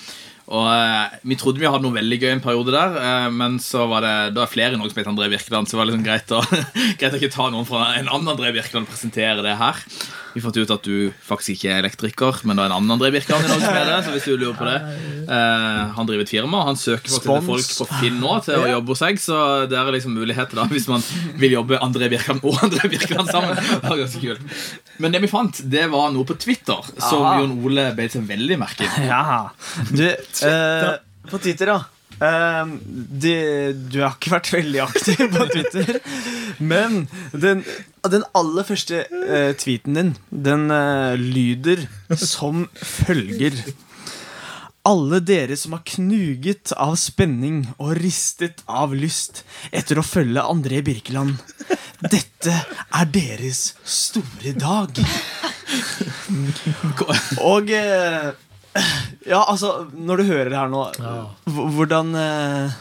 Og eh, Vi trodde vi hadde noe veldig gøy en periode der, eh, men så var det da er flere i Norge som heter André Birkeland, så det var liksom greit å, greit å ikke ta noen fra en annen André Birkeland og presentere det her. Vi fant ut at du faktisk ikke er elektriker, men det er en annen André Birkeland i Norge som er det. så hvis du lurer på det eh, Han driver et firma, han søker faktisk folk på Finn nå til å jobbe hos seg, så det er liksom muligheter da hvis man vil jobbe André Birkeland og André Birkeland sammen. Det var ganske kult. Men det vi fant, det var noe på Twitter som. Jon Ole beit seg veldig merke i.
Ja. Du, eh, på Twitter, ja. Eh, de, du har ikke vært veldig aktiv på Twitter. Men den, den aller første eh, tweeten din, den eh, lyder som følger. Alle dere som har knuget av spenning og ristet av lyst etter å følge André Birkeland. Dette er deres store dag. Og eh, Ja, altså, når du hører det her nå, hvordan eh,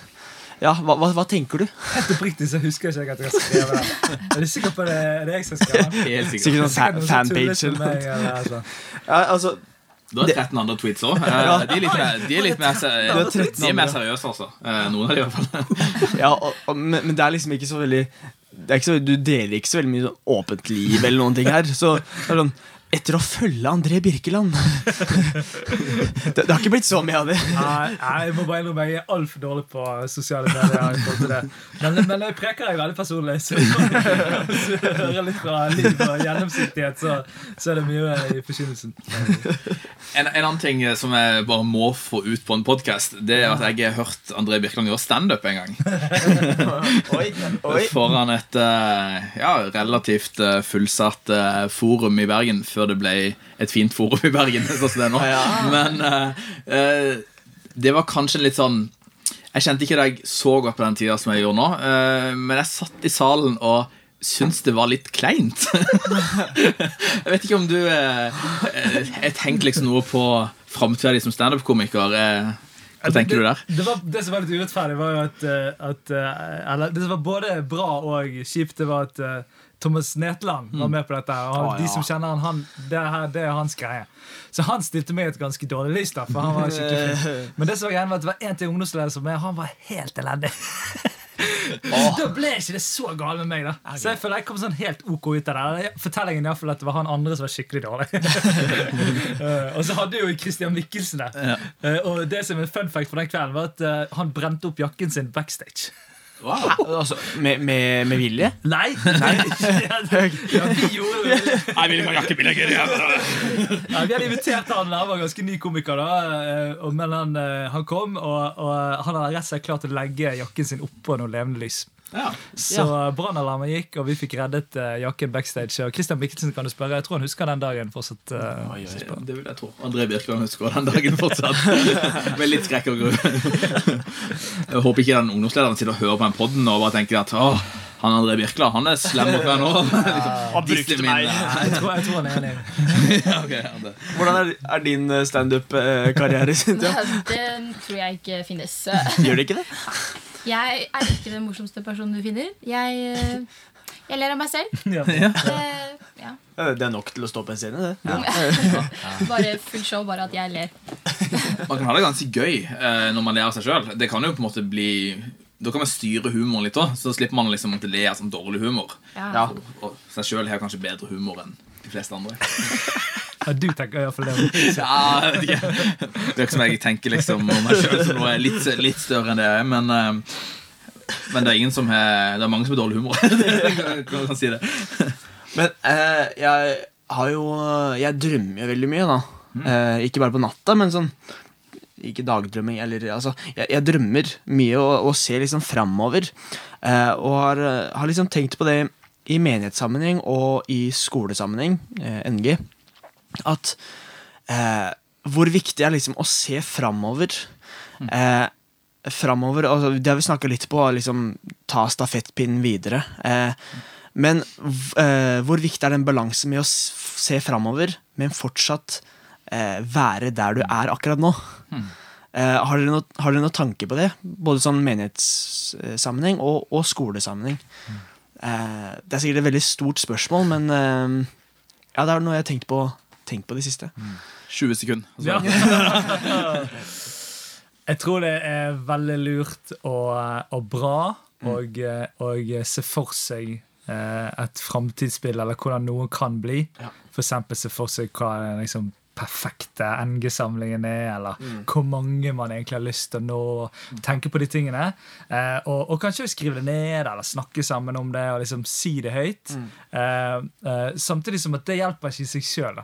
Ja, hva, hva, hva tenker du?
Helt oppriktig så husker jeg ikke at jeg har skrevet det. Er du sikker på det? Er jeg som har skrevet det?
Helt sikkert.
Sikkert sånn fanpage eller noe.
eller altså.
Ja, altså,
Du har 13 andre tweets òg. De er litt de er litt mer, se-
har 13
de er mer seriøse, altså. Eh, Noen av de i hvert fall.
Ja, og, og, men, men det er liksom ikke så veldig det er ikke så, Du deler ikke så veldig mye sånn åpent liv eller noen ting her. Så det er sånn Etter å følge André Birkeland det, det har ikke blitt så mye av det.
Nei, jeg må bare innrømme jeg er altfor dårlig på sosiale medier. i til det. Men, men jeg preker jeg veldig personlig. Så hvis du hører litt fra liv og gjennomsiktighet, så, så er det mye i forkynnelsen.
En, en annen ting som jeg bare må få ut på en podkast, det er at jeg har hørt André Birkeland gjøre standup en gang.
Oi, oi.
Foran et eh, ja, relativt eh, fullsatt eh, forum i Bergen, før det ble et fint forum i Bergen. sånn som det er nå.
Ja.
Men uh, eh, det var kanskje litt sånn Jeg kjente ikke det jeg så godt på den tida som jeg gjør nå, uh, men jeg satt i salen og syntes det var litt kleint. jeg vet ikke om du eh, eh, Jeg tenkte liksom noe på framtida di som standup-komiker. Hva tenker du der?
Det, var, det som var litt urettferdig, var jo at, at Eller det som var både bra og kjipt, det var at Thomas Netland var med på dette. Og
Å,
de
ja.
som kjenner han, han det, her, det er hans greie. Så han stilte meg et ganske dårlig lys. da For han var skikkelig fin. Men det som var var at det var en til ungdomsleder som med, han var helt elendig. Da ble ikke det så galt med meg. da Så jeg føler jeg kom sånn helt ok ut av det. Fortellingen i hvert fall at det var han andre som var skikkelig dårlig. uh, og så hadde jo Christian Mikkelsen det. Uh, og det som er fun fact for den kvelden, var at uh, han brente opp jakken sin backstage.
Wow.
Altså, med, med, med vilje?
Nei! Nei. vi.
Jeg vil ikke ha jakkebilegger.
Ja, vi hadde invitert han, han var ganske ny komiker, da eh, og- men han, eh, han kom, og, og han hadde rett og slett klart å legge jakken sin oppå noe levende lys.
Ja.
Så brannalarmen gikk, og vi fikk reddet uh, jakken backstage. Og Christian Mikkelsen kan du spørre. Jeg tror han husker den dagen fortsatt. Uh,
Oi, oi, oi.
Det vil jeg tro. André Birkeland husker den dagen fortsatt. Med litt skrekk og gru. Jeg håper ikke den ungdomslederen sitter og hører på den podden og bare tenker at åh, han André Birkeland han er slem mot meg nå.
Han brukte meg.
jeg, tror, jeg tror han er enig.
Ja, ok.
Hvordan er, er din eh, standup-karriere? Cynthia?
Den tror jeg ikke finnes.
Gjør det ikke det?
Jeg er ikke den morsomste personen du finner. Jeg, eh, jeg ler av meg selv.
Ja.
Det, ja.
Det er nok til å stå på en scene, det.
Bare full show, bare at jeg ler.
Man kan ha det ganske gøy eh, når man ler av seg sjøl. Det kan jo på en måte bli Da kan man styre humoren litt òg, så slipper man liksom å le av sånn dårlig humor.
Ja.
Ja.
Og seg sjøl har kanskje bedre humor enn de fleste andre.
Ja, du tenker iallfall det.
Ja, jeg vet ikke. Det er ikke som jeg tenker liksom om meg sjøl som noe litt, litt større enn det jeg er. Men, eh, men det er ingen som har Det er mange som har dårlig humor. Jeg kan si det.
Men eh, jeg har jo Jeg drømmer jo veldig mye, da. Eh, ikke bare på natta, men sånn Ikke dagdrømming, eller altså Jeg, jeg drømmer mye og, og ser liksom framover. Eh, og har, eh, har liksom tenkt på det i menighetssammenheng og i skolesammenheng, eh, NG, at eh, hvor viktig er liksom å se framover. Eh, framover altså, Det har vi snakka litt på, liksom ta stafettpinnen videre. Eh, men eh, hvor viktig er den balansen med å se framover, men fortsatt eh, være der du er akkurat nå? Eh, har, dere noe, har dere noen tanke på det? Både sånn menighetssammenheng og, og skolesammenheng. Eh, det er sikkert et veldig stort spørsmål, men eh, ja, det er noe jeg har tenkt på, tenkt på det siste.
20 sekunder. Altså.
Ja. Jeg tror det er veldig lurt og, og bra og, og se for seg eh, et framtidsbilde, eller hvordan noe kan bli.
Ja.
For eksempel se for seg hva liksom, perfekte NG-samlingen er, eller hvor mange man egentlig har lyst til å nå. Tenke på de tingene. Eh, og, og kanskje skrive det ned, eller snakke sammen om det, og liksom si det høyt. Eh, eh, samtidig som at det hjelper ikke i seg sjøl.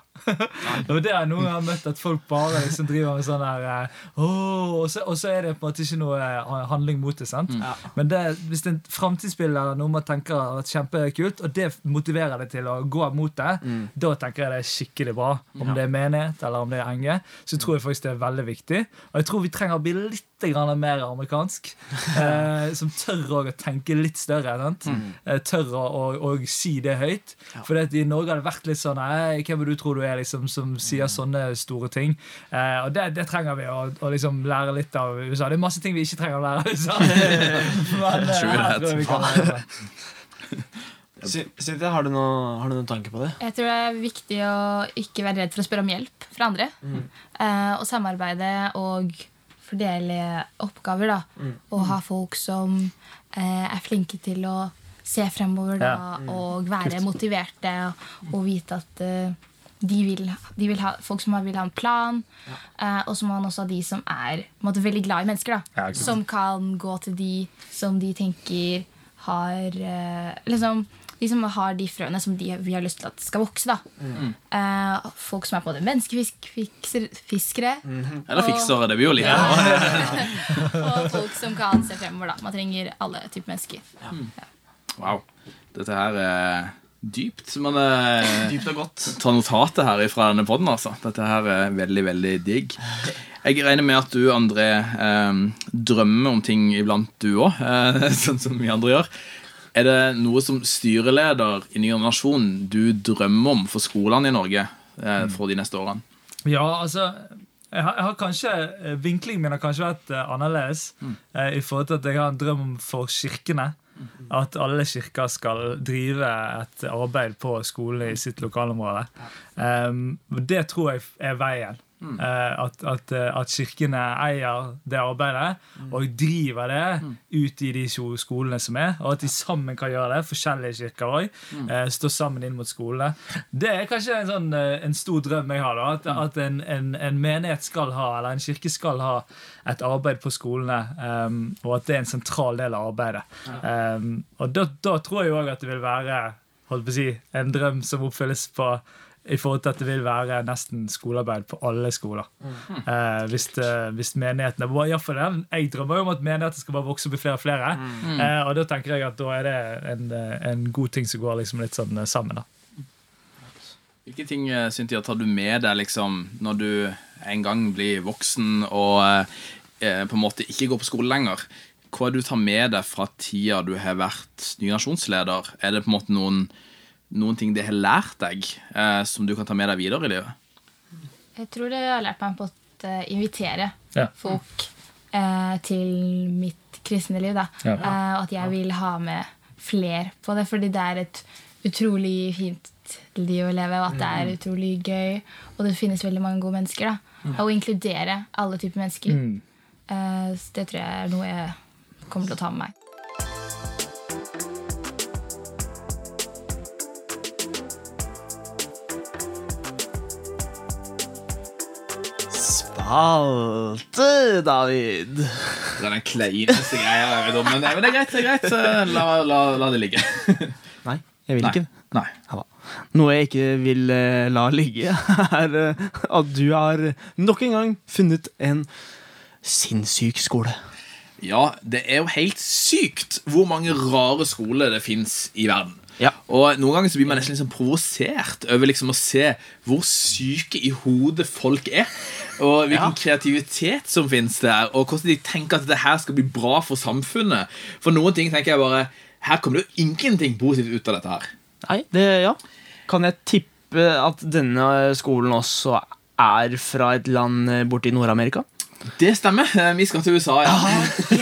Og det er noe jeg har møtt, at folk bare liksom driver med sånn der eh, og, så, og så er det på en måte ikke noe eh, handling mot det. sant?
Ja.
Men det, hvis en framtidsbilde eller noe man tenker har vært kjempekult, og det motiverer deg til å gå mot det, da tenker jeg det er skikkelig bra. Om det er menighet eller om det er enge, så tror jeg faktisk det er veldig viktig. Og jeg tror vi trenger å bli litt mer amerikansk. Eh, som tør å tenke litt større. Sant? Eh, tør å, å, å si det høyt. For i Norge har det vært litt sånn «Hei, Hvem du tror du er, liksom, som sier sånne store ting? Eh, og det, det trenger vi å, å liksom lære litt av USA. Det er masse ting vi ikke trenger å lære av USA. Men, eh,
that.
tror vi kan lære det.
Cynthia, har du noe- har du noen tanker på det?
Jeg tror det er viktig å ikke være redd for å spørre om hjelp fra andre. Eh, og samarbeide og fordele oppgaver. da. Og ha folk som eh, er flinke til å se fremover da, og være motiverte og vite at eh, de vil, de vil ha folk som vil ha en plan. Eh, og så må man også ha de som er måte, veldig glad i mennesker. da.
Ja,
som kan gå til de som de tenker har eh, liksom, De som har de frøene som de, vi har lyst til at skal vokse. da. Eh, folk som er på måte menneskefiskere.
Eller fiksere, det blir jo litt
Og folk som kan se fremover. da. Man trenger alle typer mennesker.
Wow. Dette her er dypt. Men eh,
Dypt og godt.
ta notatet her fra denne podden, altså. Dette her er veldig, veldig digg. Jeg regner med at du, André, eh, drømmer om ting iblant, du òg. Sånn som vi andre gjør. Er det noe som styreleder i Ny nasjon du drømmer om for skolene i Norge eh, for de neste årene?
Ja, altså jeg har, jeg har kanskje, eh, Vinklingen min har kanskje vært eh, annerledes. eh, I forhold til at jeg har en drøm om for kirkene. At alle kirker skal drive et arbeid på skolene i sitt lokalområde. Um, det tror jeg er veien. Eh, at, at, eh, at kirkene eier det arbeidet og driver det ut i de skolene som er. Og at de sammen kan gjøre det. Forskjellige kirker òg. stå sammen inn mot skolene. Det er kanskje en, sånn, eh, en stor drøm jeg har. da At, at en, en, en menighet skal ha, eller en kirke skal ha et arbeid på skolene. um, og at det er en sentral del av arbeidet. Um, og da, da tror jeg òg at det vil være holdt på å si, en drøm som oppfylles på i forhold til at det vil være nesten skolearbeid på alle skoler. Eh, hvis, det, hvis menighetene bare- for det, Jeg drømmer jo om at menigheter skal bare vokse og bli flere og flere. Eh, og da tenker jeg at da er det en, eh, en god ting som går liksom litt sånn eh, sammen. da
Hvilke ting eh, Cynthia, tar du med deg liksom, når du en gang blir voksen og eh, på en måte ikke går på skole lenger? Hva er det du tar med deg fra tida du har vært ny nasjonsleder? Er det på en måte noen, noen ting det har lært deg, eh, som du kan ta med deg videre i livet?
Jeg tror det har lært meg på å invitere
Ja.
folk eh, til mitt kristne liv. Da.
Ja.
Eh, og at jeg vil ha med fler på det, fordi det er et utrolig fint liv å leve, og at det er utrolig gøy. Og det finnes veldig mange gode mennesker. Da. Og å inkludere alle typer mennesker. Eh, det tror jeg er noe jeg kommer til å ta med meg.
Spalte, David.
Det er den kleineste greia jeg vet om, men, det er greit. det er greit Eh, La, la, la det ligge.
Nei, jeg vil
Nei.
ikke.
Nei.
Hava. Noe jeg ikke vil eh, la ligge, er eh, at du har nok en gang funnet en sinnssyk skole.
Ja, det er jo helt sykt hvor mange rare skoler det fins i verden.
Ja.
Og Noen ganger så blir man nesten liksom provosert over liksom å se hvor syke i hodet folk er. Og hvilken
Ja.
kreativitet som finnes der, og hvordan de tenker at dette skal bli bra for samfunnet. For noen ting tenker jeg bare Her kommer det jo ingenting positivt ut av dette her.
Nei, det, ja. Kan jeg tippe at denne skolen også er fra et land borti Nord-Amerika?
Det stemmer. Eh, Vi skal til USA, ja.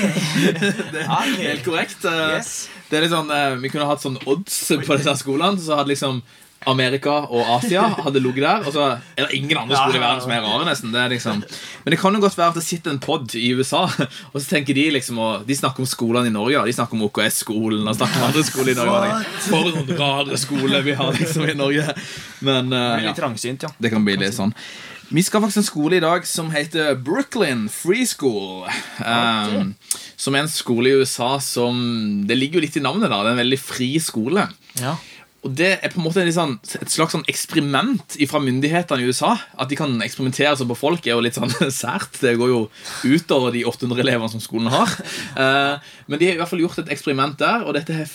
det er helt korrekt. Eh,
Yes.
Det er litt sånn, eh, Vi kunne hatt sånn odds på disse skolene. Så hadde liksom Amerika og Asia hadde ligget der. Og så er det ingen andre skoler i verden som er rare, nesten. Det er liksom Men det kan jo godt være at det sitter en pod i USA, og så tenker de liksom og De snakker om skolene i Norge, de snakker om OKS-skolen og snakker om andre skoler i Norge. For noen rare skoler vi har liksom i Norge. Men uh, ja. Det kan bli litt sånn. Vi skal faktisk en skole i dag som heter Brooklyn Free School. Um, som er en skole i USA som Det ligger jo litt i navnet, da. Det er en veldig fri skole.
ja.
Og det er på en måte sånn, et slags sånn eksperiment fra myndighetene i USA. At de kan eksperimentere sånn på folk, er jo litt sånn sært. Det går jo utover de 800 elevene som skolen har. Eh, men de har i hvert fall gjort et eksperiment der, og dette har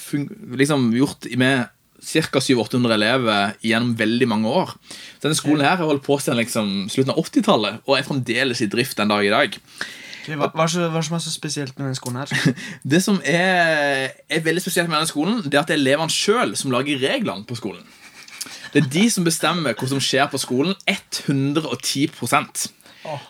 liksom gjort med ca. 700-800 elever gjennom veldig mange år. Denne skolen her har holdt på siden liksom, slutten av 80-tallet og er fremdeles i drift den dag i dag.
Hva, hva, som er så spesielt med denne skolen her?
Det som er, er veldig spesielt med denne skolen, Det er at det er elevene sjøl som lager reglene på skolen. Det er de som bestemmer hva som skjer på skolen. 110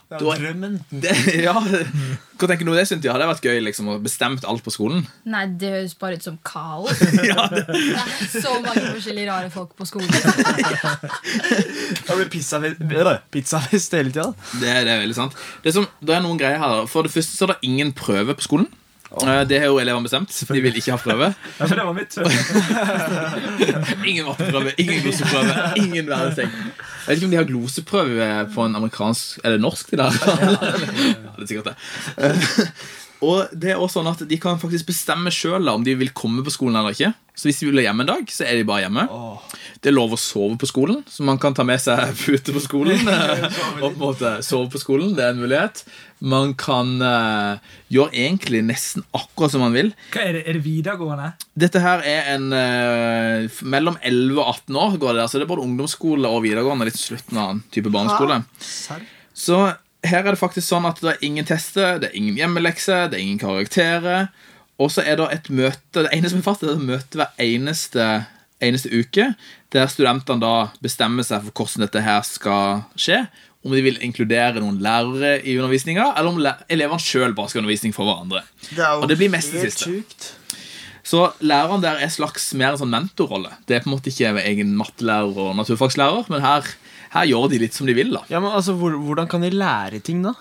det
Da-
er drømmen.
Det, ja, Hva tenker du om det, Cynthia? Hadde det vært gøy liksom, å bestemt alt på skolen?
Nei, det høres bare ut som kaos.
Ja, det,
Det er så mange forskjellige rare folk på skolen.
det blir pizzafest, pizza hele tida.
det, det er veldig sant. Det som, det er noen greier her. For det første så er det ingen prøve på skolen. Eh, Det har jo elevene bestemt. De vil ikke ha prøve.
Ja, for det var mitt
Ingen matteprøve, ingen gloseprøve, ingen verdensting. Jeg vet ikke om de har gloseprøve på en amerikansk Er det norsk, de der? Ja, det er sikkert det. Eh, Og det er også sånn at De kan faktisk bestemme sjøl om de vil komme på skolen eller ikke. Så Hvis de vil være hjemme en dag, så er de bare hjemme. Det er lov å sove på skolen, så man kan ta med seg pute på skolen. eh, og på en måte sove på skolen, Det er en mulighet. Man kan uh, gjøre egentlig nesten akkurat som man vil.
Hva er det, er det videregående?
Dette her er en uh, Mellom 11 og 18 år går det der, så det er både ungdomsskole og videregående. Litt slutten av en type barneskole. Så her er det faktisk sånn at det er ingen tester, det er ingen hjemmelekse, det er ingen karakterer. Og så er det et møte Det ene som er fast, er et møte hver eneste, eneste uke, der studentene da bestemmer seg for hvordan dette her skal skje. Om de vil inkludere noen lærere i undervisninga, eller om elevene sjøl bare skal ha undervisning for hverandre.
Det er jo
Og det blir mest det siste.
Sykt.
Så læreren der er slags mer en sånn mentorrolle. Det er på en måte ikke en egen mattelærer og naturfagslærer, men her, her gjør de litt som de vil. da
Ja, men altså, hvor, Hvordan kan de lære ting, da?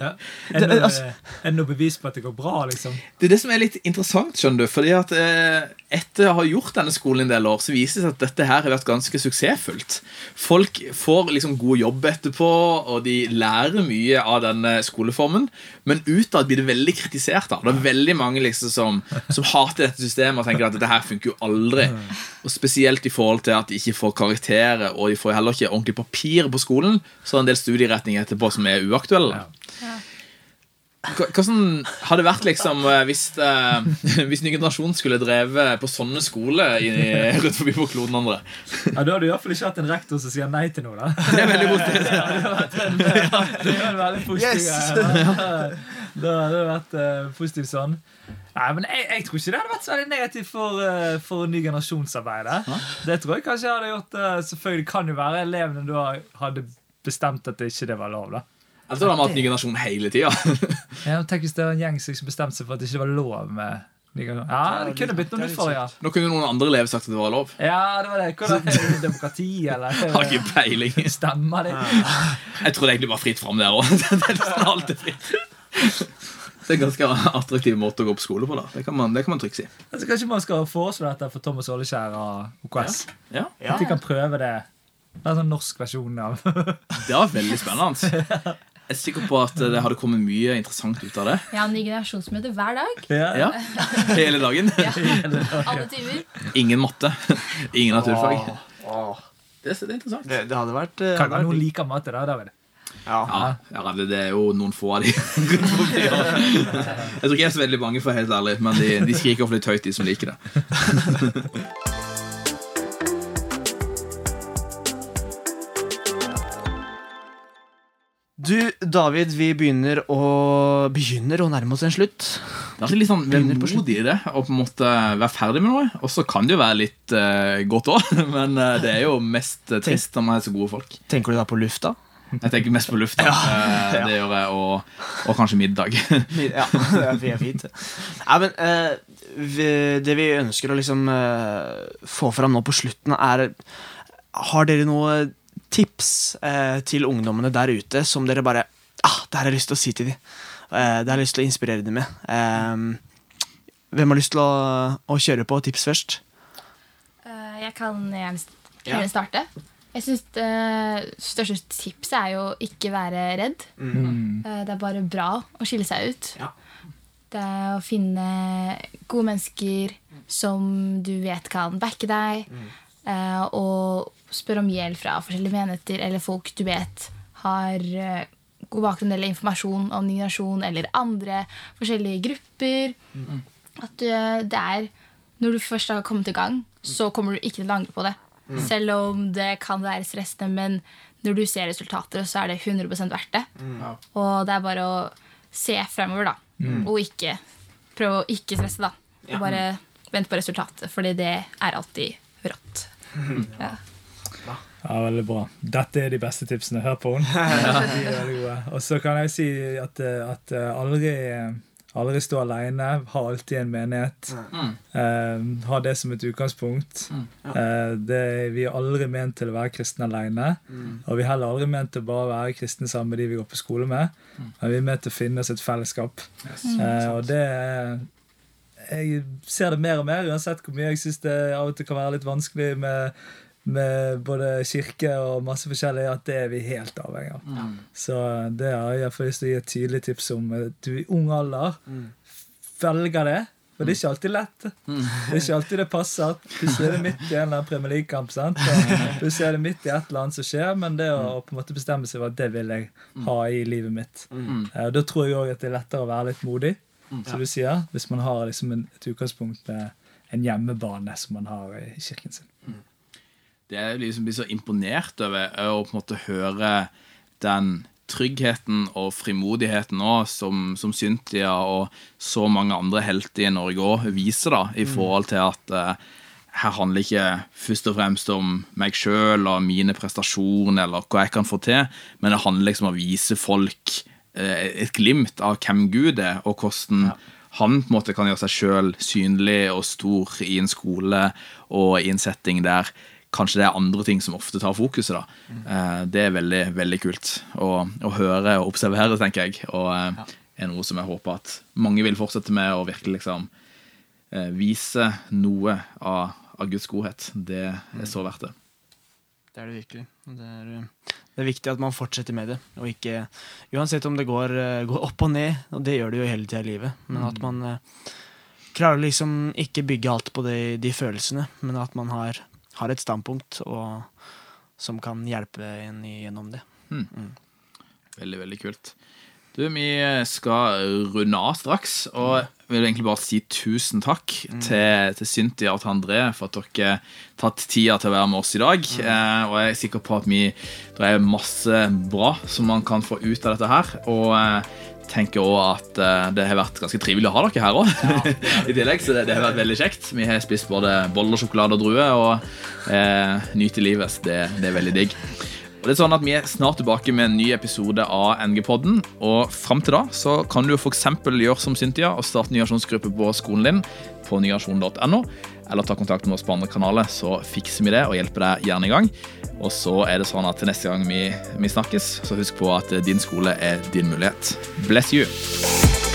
Ja. Enda,
altså-
det noe bevis på at det går bra, liksom?
Det er det som er litt interessant, skjønner du. Fordi at eh, etter å ha gjort denne skolen en del år, så viser det seg at dette her har vært ganske suksessfullt. Folk får liksom god jobb etterpå, og de lærer mye av denne skoleformen. Men utad blir det veldig kritisert. da Det er veldig mange liksom som, som hater dette systemet og tenker at dette her funker jo aldri. Og Spesielt i forhold til at de ikke får karakterer, og de får heller ikke ordentlig papir på skolen. Så er det en del studieretninger etterpå som er uaktuelle. Hva, hva hadde det vært liksom eh, hvis, uh, hvis ny generasjon skulle drevet på sånne skoler i, rundt forbi på kloden andre?
Ja, Da hadde du i hvert fall ikke hatt en rektor som sier nei til noe. da
Det er veldig godt
Ja, det hadde vært en, det er en veldig positiv
Yes!
greie, da. hadde det vært uh, positivt sånn. Nei, men jeg, jeg tror ikke det hadde vært så veldig negativt for, uh, for ny generasjonsarbeid. Det tror jeg kanskje jeg hadde gjort. uh, selvfølgelig kan jo være elevene da hadde bestemt at det ikke det var lov. da
Jeg har de hatt ny generasjon hele tida.
ja, Tenk hvis det var en gjeng som bestemte seg for at det ikke var lov med. Ja, det kunne blitt noe nytt for ja.
Nå kunne noen andre elever sagt at det var lov.
ja, det var det. Hvordan er det demokrati, eller?
Har ikke peiling.
Stemmer det?
Jeg tror det egentlig bare fritt fram der òg. Det er nesten alltid fritt. Det er en ganske attraktiv måte å gå på skole på. da Det kan man, det kan man trygt si.
Altså, kanskje man skal foreslå dette for Thomas Åleskjær og OKS?
Ja,
Ja.
At de kan prøve det. Det er en sånn norsk versjon av
Det var veldig spennende. Jeg er sikker på at det hadde kommet mye interessant ut av det.
Jeg har ny generasjonsmøte hver dag.
Ja, Hele dagen.
Alle timer.
Ingen matte. Ingen naturfag.
Åh,
Det, det er interessant.
Det, det hadde vært, eh,
Kan
hadde vært
noen liker matte, da, David.
ja.
Ja, ja det, det er jo noen få av de. Jeg tror ikke jeg er så veldig mange, for helt ærlig men de, de skriker litt høyt, de som liker det.
Du, David, vi begynner å, begynner å nærme oss en slutt.
Det er litt sånn vemodig i det å på en måte være ferdig med noe. Og så kan det jo være litt uh, godt òg, men uh, det er jo mest uh, trist når man er så gode folk.
Tenker du da på lufta?
Jeg tenker mest på lufta. Eh, Det gjør jeg, og, og kanskje middag.
Ja, det er fint. Nei, men vi, Det vi ønsker å liksom få fram nå på slutten, er Har dere noe tips eh, til ungdommene der ute som dere bare ah, Det her har jeg lyst til å si til dem. Eh, det har jeg lyst til å inspirere dem med. Eh, hvem har lyst til å, å kjøre på tips først?
Eh, Jeg kan gjerne
Ja.
starte. Jeg syns det største tipset er jo ikke være redd.
Mm.
Eh, Det er bare bra å skille seg ut.
Ja.
Det er å finne gode mennesker som du vet kan backe deg. eh, Og spør om hjelp fra forskjellige menigheter eller folk du vet har eh, god bakgrunn eller informasjon om migrasjon eller andre forskjellige grupper. At eh, det er Når du først har kommet i gang, så kommer du ikke til å angre på det. Selv om det kan være stressende, men når du ser resultater, så er det 100 verdt det. Og det er bare å se fremover, da. Og ikke prøve å ikke stresse, da. Og bare vente på resultatet, fordi det er alltid rått. Ja.
Ja, Veldig bra. Dette er de beste tipsene. Hør på henne. De er veldig gode. Og så kan jeg si at, at eh, aldri, aldri stå alene. Ha alltid en menighet. Eh, ha det som et utgangspunkt. Eh, det, vi er aldri ment til å være kristne alene. Og vi er heller aldri ment til å bare være kristne sammen med de vi går på skole med. Men vi er ment til å finne oss et fellesskap. Eh, og det jeg ser det mer og mer, uansett hvor mye jeg syns det av og til kan være litt vanskelig med, med både kirke og masse forskjellig, at det er vi helt avhengig av. Så det har jeg iallfall lyst til å gi et tydelig tips om. Du i ung alder velger det. For det er ikke alltid lett. Det er ikke alltid det passer. Plutselig er det midt i en eller annen Premier League-kamp. Plutselig er det midt i et eller annet som skjer, men det å på en måte bestemme seg for at det vil jeg ha i livet mitt. Eh, og Da tror jeg òg at det er lettere å være litt modig, som du sier, hvis man har liksom en, et utgangspunkt med en hjemmebane som man har i kirken sin.
Det er liksom blir så imponert over er å på en måte høre den tryggheten og frimodigheten nå som, som Cynthia og så mange andre helter i Norge òg viser, da, i forhold til at uh, her handler ikke først og fremst om meg sjøl og mine prestasjoner eller hva jeg kan få til, men det handler liksom om å vise folk et glimt av hvem Gud er, og hvordan han på en måte kan gjøre seg sjøl synlig og stor i en skole og i en setting der kanskje det er andre ting som ofte tar fokuset. da. Mm. Det er veldig veldig kult å, å høre og observere, tenker jeg. Og ja. er noe som jeg håper at mange vil fortsette med, og virkelig liksom eh, vise noe av, av Guds godhet. Det er så verdt det.
Det er det virkelig. Det er, eh, det er viktig at man fortsetter med det. Og ikke, uansett om det går, eh, går opp og ned, og det gjør det jo hele tida i livet, men at man eh, klarer liksom ikke bygge alt på de, de følelsene, men at man har, har et standpunkt og, som kan hjelpe en gjennom det.
Veldig, veldig kult. Du, Vi skal runde av straks, og jeg vil egentlig bare si tusen takk til, til Cynthia og til André for at dere tatt tida til å være med oss i dag. Eh, og jeg er sikker på at vi, det er masse bra som man kan få ut av dette her. Og eh, tenker også at eh, det har vært ganske trivelig å ha dere her òg. I tillegg, så det, det har vært veldig kjekt. Vi har spist både boller, sjokolade og druer og eh, nyter livet. Det, det er veldig digg. Og det er sånn at Vi er snart tilbake med en ny episode av NG-podden. Og Fram til da så kan du f.eks. gjøre som Cynthia og starte nyasjonsgruppe på skolen din på nyasjon.no. Eller ta kontakt med oss på andre kanaler, så fikser vi det og hjelper deg gjerne i gang. Og så er det sånn at til neste gang vi, vi snakkes, så husk på at din skole er din mulighet. Bless you!